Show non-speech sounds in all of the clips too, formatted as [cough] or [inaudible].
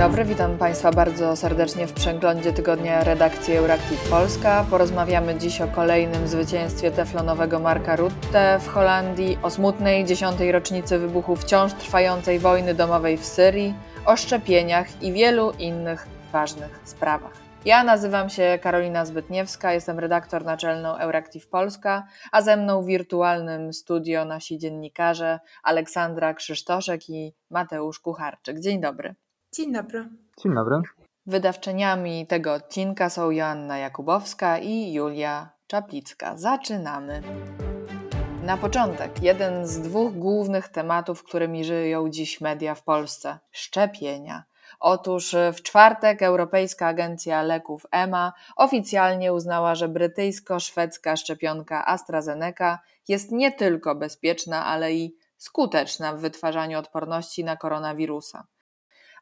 dobry, witam Państwa bardzo serdecznie w przeglądzie tygodnia redakcji Euractiv Polska. Porozmawiamy dziś o kolejnym zwycięstwie teflonowego Marka Rutte w Holandii, o smutnej dziesiątej rocznicy wybuchu wciąż trwającej wojny domowej w Syrii, o szczepieniach i wielu innych ważnych sprawach. Ja nazywam się Karolina Zbytniewska, jestem redaktor naczelną Euractiv Polska, a ze mną w wirtualnym studio nasi dziennikarze Aleksandra Krzysztoszek i Mateusz Kucharczyk. Dzień dobry. Dzień dobry. Dzień dobry. Wydawczyniami tego odcinka są Joanna Jakubowska i Julia Czaplicka. Zaczynamy. Na początek, jeden z dwóch głównych tematów, którymi żyją dziś media w Polsce szczepienia. Otóż w czwartek Europejska Agencja Leków EMA oficjalnie uznała, że brytyjsko-szwedzka szczepionka AstraZeneca jest nie tylko bezpieczna, ale i skuteczna w wytwarzaniu odporności na koronawirusa.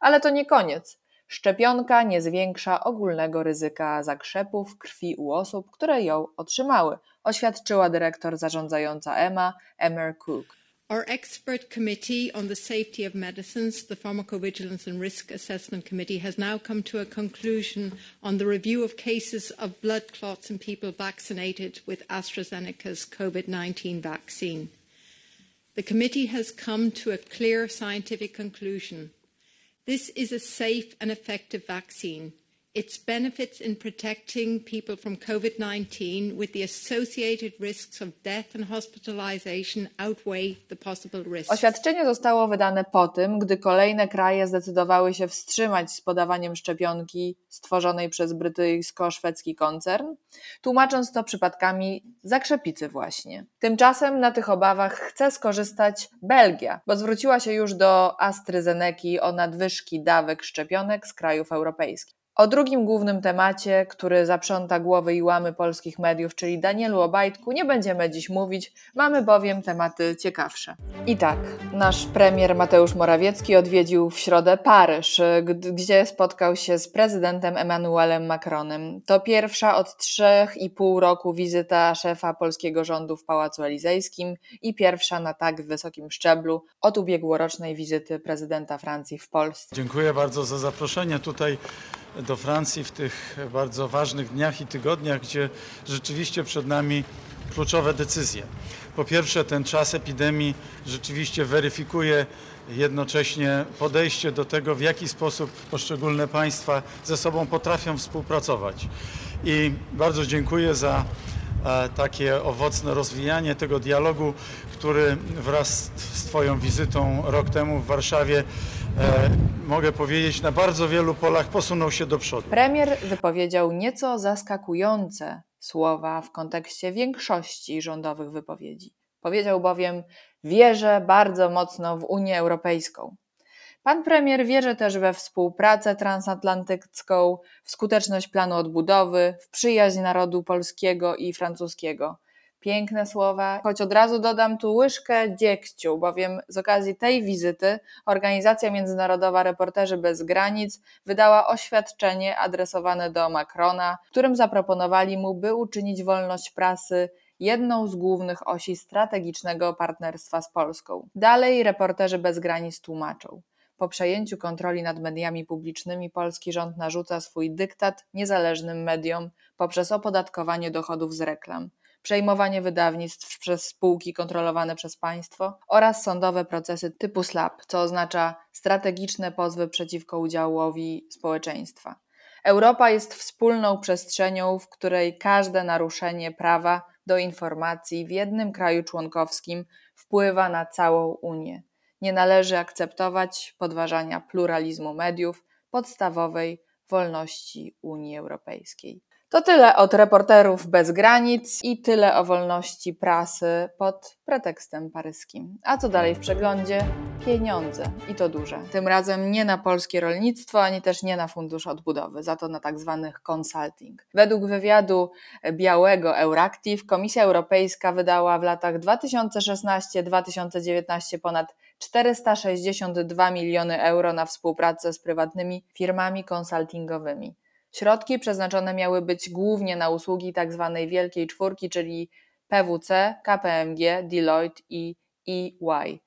Ale to nie koniec. Szczepionka nie zwiększa ogólnego ryzyka zakrzepów krwi u osób, które ją otrzymały, oświadczyła dyrektor zarządzająca EMA, Emer Cook. Our expert committee on the safety of medicines, the Pharmacovigilance and Risk Assessment Committee, has now come to a conclusion on the review of cases of blood clots in people vaccinated with AstraZeneca's COVID 19 vaccine. The committee has come to a clear scientific conclusion. This is a safe and effective vaccine. Its benefits in protecting people from COVID 19 with the associated risks of death and hospitalization outweigh the possible risks. Oświadczenie zostało wydane po tym, gdy kolejne kraje zdecydowały się wstrzymać z podawaniem szczepionki stworzonej przez brytyjsko-szwedzki koncern, tłumacząc to przypadkami zakrzepicy właśnie. Tymczasem na tych obawach chce skorzystać Belgia, bo zwróciła się już do AstraZeneki o nadwyżki dawek szczepionek z krajów europejskich. O drugim głównym temacie, który zaprząta głowy i łamy polskich mediów, czyli Danielu Obajtku, nie będziemy dziś mówić, mamy bowiem tematy ciekawsze. I tak, nasz premier Mateusz Morawiecki odwiedził w środę Paryż, gdzie spotkał się z prezydentem Emmanuelem Macronem. To pierwsza od trzech i pół roku wizyta szefa polskiego rządu w Pałacu Elizejskim i pierwsza na tak wysokim szczeblu od ubiegłorocznej wizyty prezydenta Francji w Polsce. Dziękuję bardzo za zaproszenie tutaj do Francji w tych bardzo ważnych dniach i tygodniach, gdzie rzeczywiście przed nami kluczowe decyzje. Po pierwsze, ten czas epidemii rzeczywiście weryfikuje jednocześnie podejście do tego, w jaki sposób poszczególne państwa ze sobą potrafią współpracować. I bardzo dziękuję za e, takie owocne rozwijanie tego dialogu, który wraz z Twoją wizytą rok temu w Warszawie mogę powiedzieć, na bardzo wielu polach posunął się do przodu. Premier wypowiedział nieco zaskakujące słowa w kontekście większości rządowych wypowiedzi. Powiedział bowiem: Wierzę bardzo mocno w Unię Europejską. Pan premier wierzy też we współpracę transatlantycką, w skuteczność planu odbudowy, w przyjaźń narodu polskiego i francuskiego. Piękne słowa, choć od razu dodam tu łyżkę dziegciu, bowiem z okazji tej wizyty Organizacja Międzynarodowa Reporterzy Bez Granic wydała oświadczenie adresowane do Macrona, w którym zaproponowali mu, by uczynić wolność prasy jedną z głównych osi strategicznego partnerstwa z Polską. Dalej Reporterzy Bez Granic tłumaczą. Po przejęciu kontroli nad mediami publicznymi polski rząd narzuca swój dyktat niezależnym mediom poprzez opodatkowanie dochodów z reklam przejmowanie wydawnictw przez spółki kontrolowane przez państwo oraz sądowe procesy typu SLAP, co oznacza strategiczne pozwy przeciwko udziałowi społeczeństwa. Europa jest wspólną przestrzenią, w której każde naruszenie prawa do informacji w jednym kraju członkowskim wpływa na całą Unię. Nie należy akceptować podważania pluralizmu mediów, podstawowej wolności Unii Europejskiej. To tyle od reporterów bez granic i tyle o wolności prasy pod pretekstem paryskim. A co dalej w przeglądzie? Pieniądze i to duże. Tym razem nie na polskie rolnictwo, ani też nie na fundusz odbudowy, za to na tak zwanych consulting. Według wywiadu białego Euractiv Komisja Europejska wydała w latach 2016-2019 ponad 462 miliony euro na współpracę z prywatnymi firmami konsultingowymi. Środki przeznaczone miały być głównie na usługi tzw. Tak Wielkiej Czwórki, czyli PwC, KPMG, Deloitte i EY,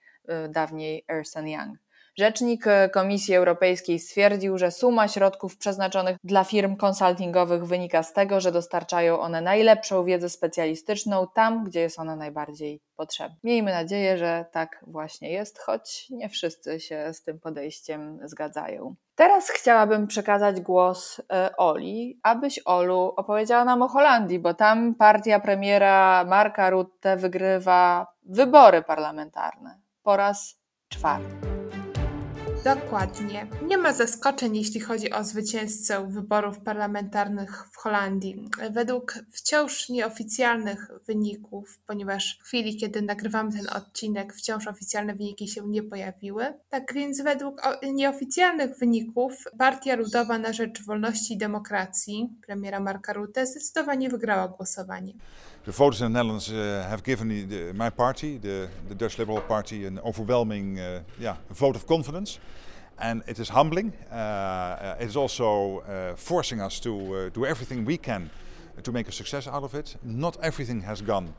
y, dawniej Ernst Young. Rzecznik e, Komisji Europejskiej stwierdził, że suma środków przeznaczonych dla firm konsultingowych wynika z tego, że dostarczają one najlepszą wiedzę specjalistyczną tam, gdzie jest ona najbardziej potrzebna. Miejmy nadzieję, że tak właśnie jest, choć nie wszyscy się z tym podejściem zgadzają. Teraz chciałabym przekazać głos e, Oli, abyś Olu opowiedziała nam o Holandii, bo tam partia premiera Marka Rutte wygrywa wybory parlamentarne po raz czwarty. Dokładnie. Nie ma zaskoczeń, jeśli chodzi o zwycięzcę wyborów parlamentarnych w Holandii. Według wciąż nieoficjalnych wyników, ponieważ w chwili, kiedy nagrywamy ten odcinek, wciąż oficjalne wyniki się nie pojawiły. Tak więc, według nieoficjalnych wyników, Partia Ludowa na Rzecz Wolności i Demokracji premiera Marka Rutte zdecydowanie wygrała głosowanie. The voters in the Netherlands uh, have given the, the, my party, the, the, Dutch Liberal Party, an overwhelming uh, yeah, vote of confidence. And it is humbling. Uh, it is also forcing us to do everything we can to make a success out of it. Not everything has gone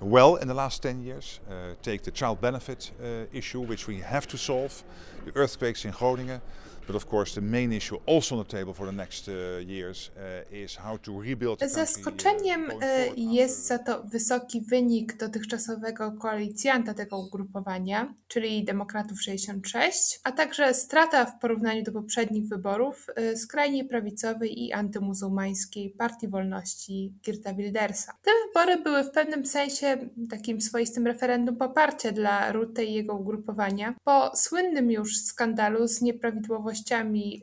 well in the last 10 years. take the child benefit issue, which we have to solve, the earthquakes in Groningen. But of course, the main issue also on the table for the next years is how to rebuild the country, Zaskoczeniem uh, jest za to wysoki wynik dotychczasowego koalicjanta tego ugrupowania, czyli Demokratów 66, a także strata w porównaniu do poprzednich wyborów skrajnie prawicowej i antymuzułmańskiej Partii Wolności Geerta Wildersa. Te wybory były w pewnym sensie takim swoistym referendum poparcia dla Rutte i jego ugrupowania po słynnym już skandalu z nieprawidłowością nieprawidłowościami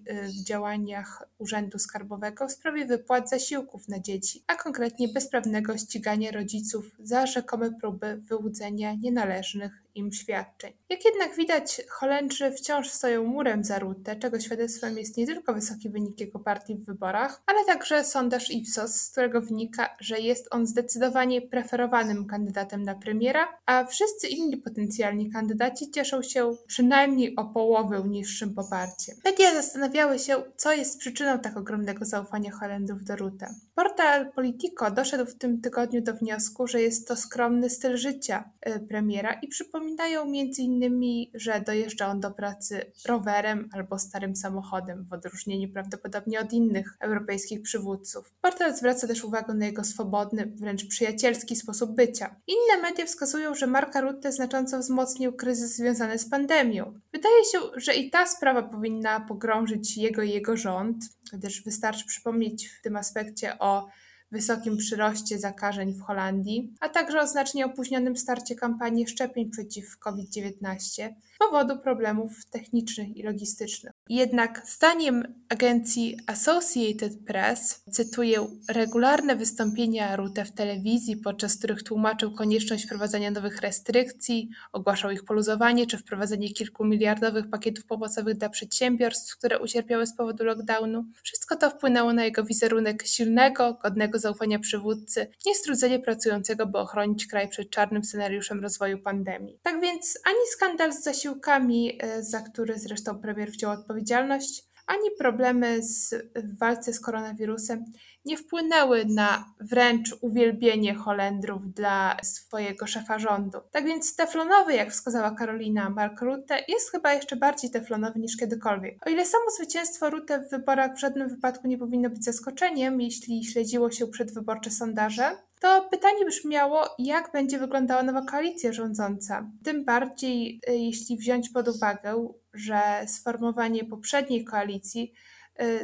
y, w działaniach Urzędu Skarbowego w sprawie wypłat zasiłków na dzieci, a konkretnie bezprawnego ścigania rodziców za rzekome próby wyłudzenia nienależnych im świadczeń. Jak jednak widać, Holendrzy wciąż stoją murem za Rutte, czego świadectwem jest nie tylko wysoki wynik jego partii w wyborach, ale także sondaż Ipsos, z którego wynika, że jest on zdecydowanie preferowanym kandydatem na premiera, a wszyscy inni potencjalni kandydaci cieszą się przynajmniej o połowę niższym poparciem. Media zastanawiały się, co jest przyczyną tak ogromnego zaufania Holendrów do Rutte. Portal Politico doszedł w tym tygodniu do wniosku, że jest to skromny styl życia y, premiera i przypomina Wspominają m.in., że dojeżdża on do pracy rowerem albo starym samochodem, w odróżnieniu prawdopodobnie od innych europejskich przywódców. Portal zwraca też uwagę na jego swobodny, wręcz przyjacielski sposób bycia. Inne media wskazują, że Marka Rutte znacząco wzmocnił kryzys związany z pandemią. Wydaje się, że i ta sprawa powinna pogrążyć jego i jego rząd, gdyż wystarczy przypomnieć w tym aspekcie o wysokim przyroście zakażeń w Holandii, a także o znacznie opóźnionym starcie kampanii szczepień przeciw COVID-19 z powodu problemów technicznych i logistycznych. Jednak zdaniem agencji Associated Press, cytuję, regularne wystąpienia Rutte w telewizji, podczas których tłumaczył konieczność wprowadzania nowych restrykcji, ogłaszał ich poluzowanie czy wprowadzenie kilku miliardowych pakietów pomocowych dla przedsiębiorstw, które ucierpiały z powodu lockdownu. Wszystko to wpłynęło na jego wizerunek silnego, godnego zaufania przywódcy, niestrudzenie pracującego, by ochronić kraj przed czarnym scenariuszem rozwoju pandemii. Tak więc ani skandal z zasiłkami, e, za który zresztą premier wziął odpowiedzialność, ani problemy z, w walce z koronawirusem nie wpłynęły na wręcz uwielbienie Holendrów dla swojego szefa rządu. Tak więc teflonowy, jak wskazała Karolina Mark Rutte, jest chyba jeszcze bardziej teflonowy niż kiedykolwiek. O ile samo zwycięstwo Rutte w wyborach w żadnym wypadku nie powinno być zaskoczeniem, jeśli śledziło się przedwyborcze sondaże, to pytanie brzmiało, jak będzie wyglądała nowa koalicja rządząca. Tym bardziej, y, jeśli wziąć pod uwagę, że sformowanie poprzedniej koalicji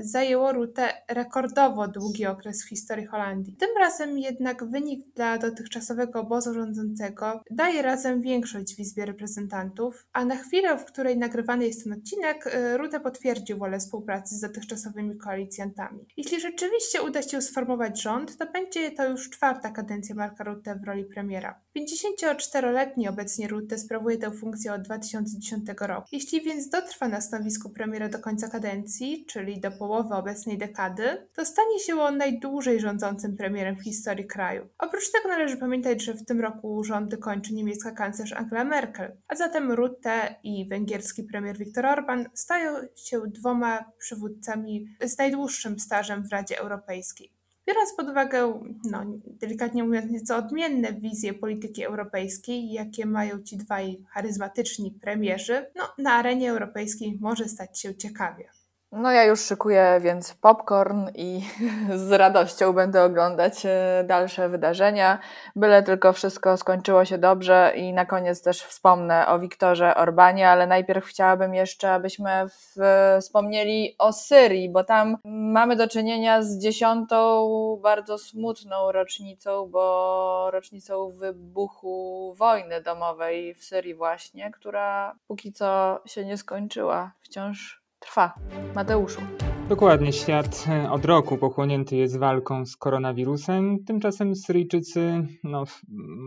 zajęło Rutę rekordowo długi okres w historii Holandii. Tym razem jednak wynik dla dotychczasowego obozu rządzącego daje razem większość w Izbie Reprezentantów, a na chwilę, w której nagrywany jest ten odcinek, y, Rutę potwierdził wolę współpracy z dotychczasowymi koalicjantami. Jeśli rzeczywiście uda się sformować rząd, to będzie to już czwarta kadencja Marka Rutte w roli premiera. 54-letni obecnie Rutte sprawuje tę funkcję od 2010 roku. Jeśli więc dotrwa na stanowisku premiera do końca kadencji, czyli do połowy obecnej dekady, to stanie się on najdłużej rządzącym premierem w historii kraju. Oprócz tego należy pamiętać, że w tym roku rządy kończy niemiecka kanclerz Angela Merkel, a zatem Rutte i węgierski premier Viktor Orban stają się dwoma przywódcami z najdłuższym stażem w Radzie Europejskiej. Biorąc pod uwagę, no, delikatnie mówiąc, nieco odmienne wizje polityki europejskiej, jakie mają ci dwaj charyzmatyczni premierzy, no, na arenie europejskiej może stać się ciekawie. No ja już szykuję więc popcorn i [laughs] z radością będę oglądać e, dalsze wydarzenia. Byle tylko wszystko skończyło się dobrze i na koniec też wspomnę o Wiktorze Orbanie, ale najpierw chciałabym jeszcze, abyśmy w, wspomnieli o Syrii, bo tam mamy do czynienia z dziesiątą bardzo smutną rocznicą, bo rocznicą wybuchu wojny domowej w Syrii właśnie, która póki co się nie skończyła. Wciąż trwa. Mateuszu. Dokładnie, świat e, od roku pochłonięty jest walką z koronawirusem. Tymczasem Syryjczycy no,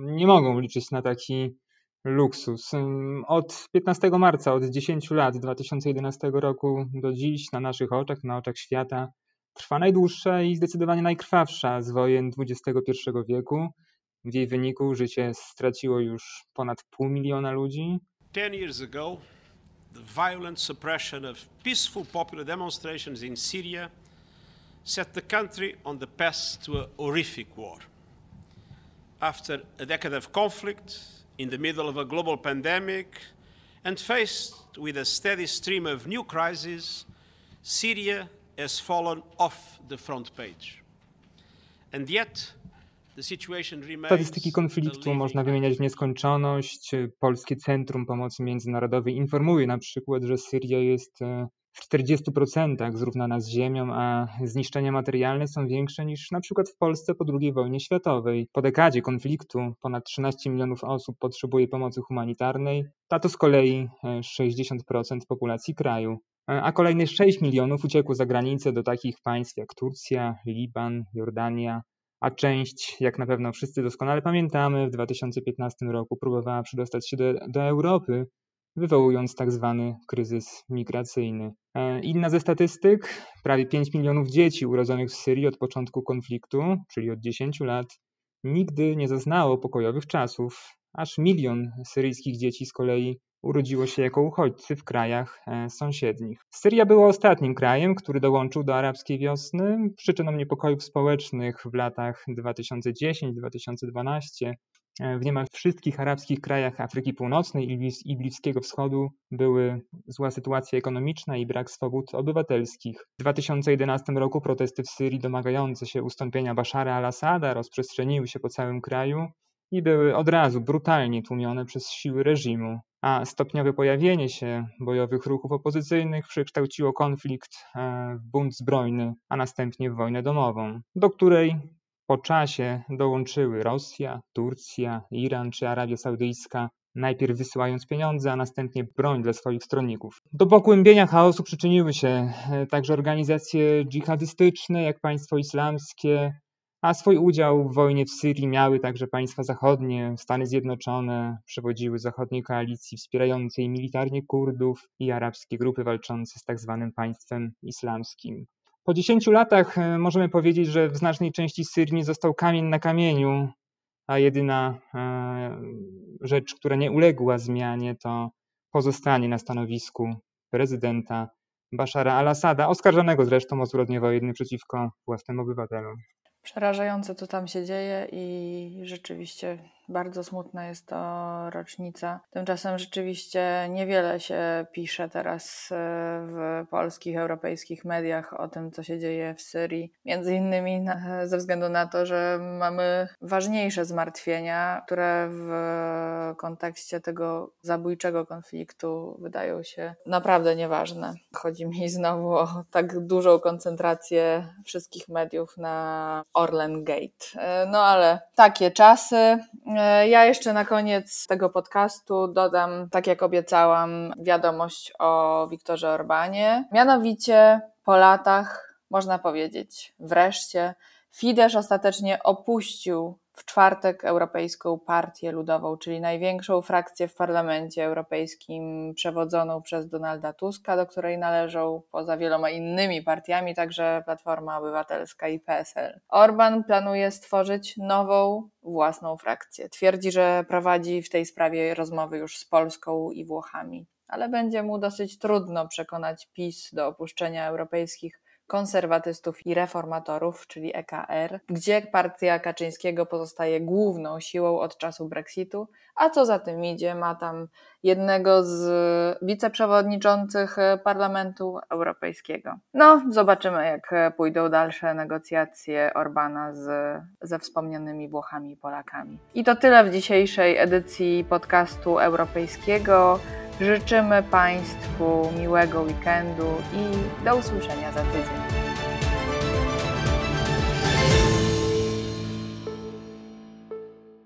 nie mogą liczyć na taki luksus. Od 15 marca, od 10 lat 2011 roku do dziś na naszych oczach, na oczach świata trwa najdłuższa i zdecydowanie najkrwawsza z wojen XXI wieku. W jej wyniku życie straciło już ponad pół miliona ludzi. Ten years ago, the violent suppression of peaceful popular demonstrations in Syria set the country on the path to a horrific war. After a decade of conflict, in the middle of a global pandemic, and faced with a steady stream of new crises, Syria has fallen off the front page. And yet, Statystyki konfliktu można wymieniać w nieskończoność. Polskie Centrum Pomocy Międzynarodowej informuje na przykład, że Syria jest e, w 40% zrównana z ziemią, a zniszczenia materialne są większe niż na przykład w Polsce po II wojnie światowej. Po dekadzie konfliktu ponad 13 milionów osób potrzebuje pomocy humanitarnej, a to z kolei 60% e, populacji kraju. E, a kolejne 6 milionów uciekło za granicę do takich państw jak Turcja, Liban, Jordania, a część, jak na pewno wszyscy doskonale pamiętamy, w 2015 roku próbowała przedostać się do, do Europy, wywołując tak zwany kryzys migracyjny. E, inna ze statystyk, prawie 5 milionów dzieci urodzonych w Syrii od początku konfliktu, czyli od 10 lat, nigdy nie zaznało pokojowych czasów. Aż milion syryjskich dzieci z kolei urodziło się jako uchodźcy w krajach e, sąsiednich. Syria była ostatnim krajem, który dołączył do arabskiej wiosny. Przyczyną niepokojów społecznych w latach 2010-2012 e, w niemal wszystkich arabskich krajach Afryki Północnej i Bliskiego Wschodu były zła sytuacja ekonomiczna i brak swobód obywatelskich. W 2011 roku protesty w Syrii domagające się ustąpienia Bashara al-Assada rozprzestrzeniły się po całym kraju i były od razu brutalnie tłumione przez siły reżimu a stopniowe pojawienie się bojowych ruchów opozycyjnych przekształciło konflikt e, w bunt zbrojny, a następnie w wojnę domową, do której po czasie dołączyły Rosja, Turcja, Iran czy Arabia Saudyjska, najpierw wysyłając pieniądze, a następnie broń dla swoich stronników. Do pogłębienia chaosu przyczyniły się e, także organizacje dżihadystyczne, jak państwo islamskie, a swój udział w wojnie w Syrii miały także państwa zachodnie, Stany Zjednoczone, przewodziły zachodniej koalicji wspierającej militarnie Kurdów i arabskie grupy walczące z tzw. Tak państwem islamskim. Po 10 latach e, możemy powiedzieć, że w znacznej części Syrii nie został kamień na kamieniu, a jedyna e, rzecz, która nie uległa zmianie, to pozostanie na stanowisku prezydenta Bashara al-Assada, oskarżonego zresztą o zbrodnie wojenne przeciwko własnym obywatelom. Przerażające, co tam się dzieje, i rzeczywiście bardzo smutna jest to rocznica. Tymczasem rzeczywiście niewiele się pisze teraz e, w polskich, europejskich mediach o tym, co się dzieje w Syrii. Między innymi na, ze względu na to, że mamy ważniejsze zmartwienia, które w kontekście tego zabójczego konfliktu wydają się naprawdę nieważne. Chodzi mi znowu o tak dużą koncentrację wszystkich mediów na Orlen Gate. E, no ale takie czasy. Ja jeszcze na koniec tego podcastu dodam, tak jak obiecałam, wiadomość o Wiktorze Orbanie. Mianowicie po latach, można powiedzieć, wreszcie Fidesz ostatecznie opuścił w czwartek Europejską Partię Ludową, czyli największą frakcję w Parlamencie Europejskim przewodzoną przez Donalda Tuska, do której należą poza wieloma innymi partiami także Platforma Obywatelska i PSL. Orban planuje stworzyć nową, własną frakcję. Twierdzi, że prowadzi w tej sprawie rozmowy już z Polską i Włochami, ale będzie mu dosyć trudno przekonać PiS do opuszczenia europejskich konserwatystów i reformatorów, czyli EKR, gdzie partia Kaczyńskiego pozostaje główną siłą od czasu Brexitu, a co za tym idzie, ma tam jednego z wiceprzewodniczących Parlamentu Europejskiego. No, zobaczymy, jak pójdą dalsze negocjacje Orbana z, ze wspomnianymi Włochami i Polakami. I to tyle w dzisiejszej edycji podcastu europejskiego. Życzymy Państwu miłego weekendu i do usłyszenia za tydzień.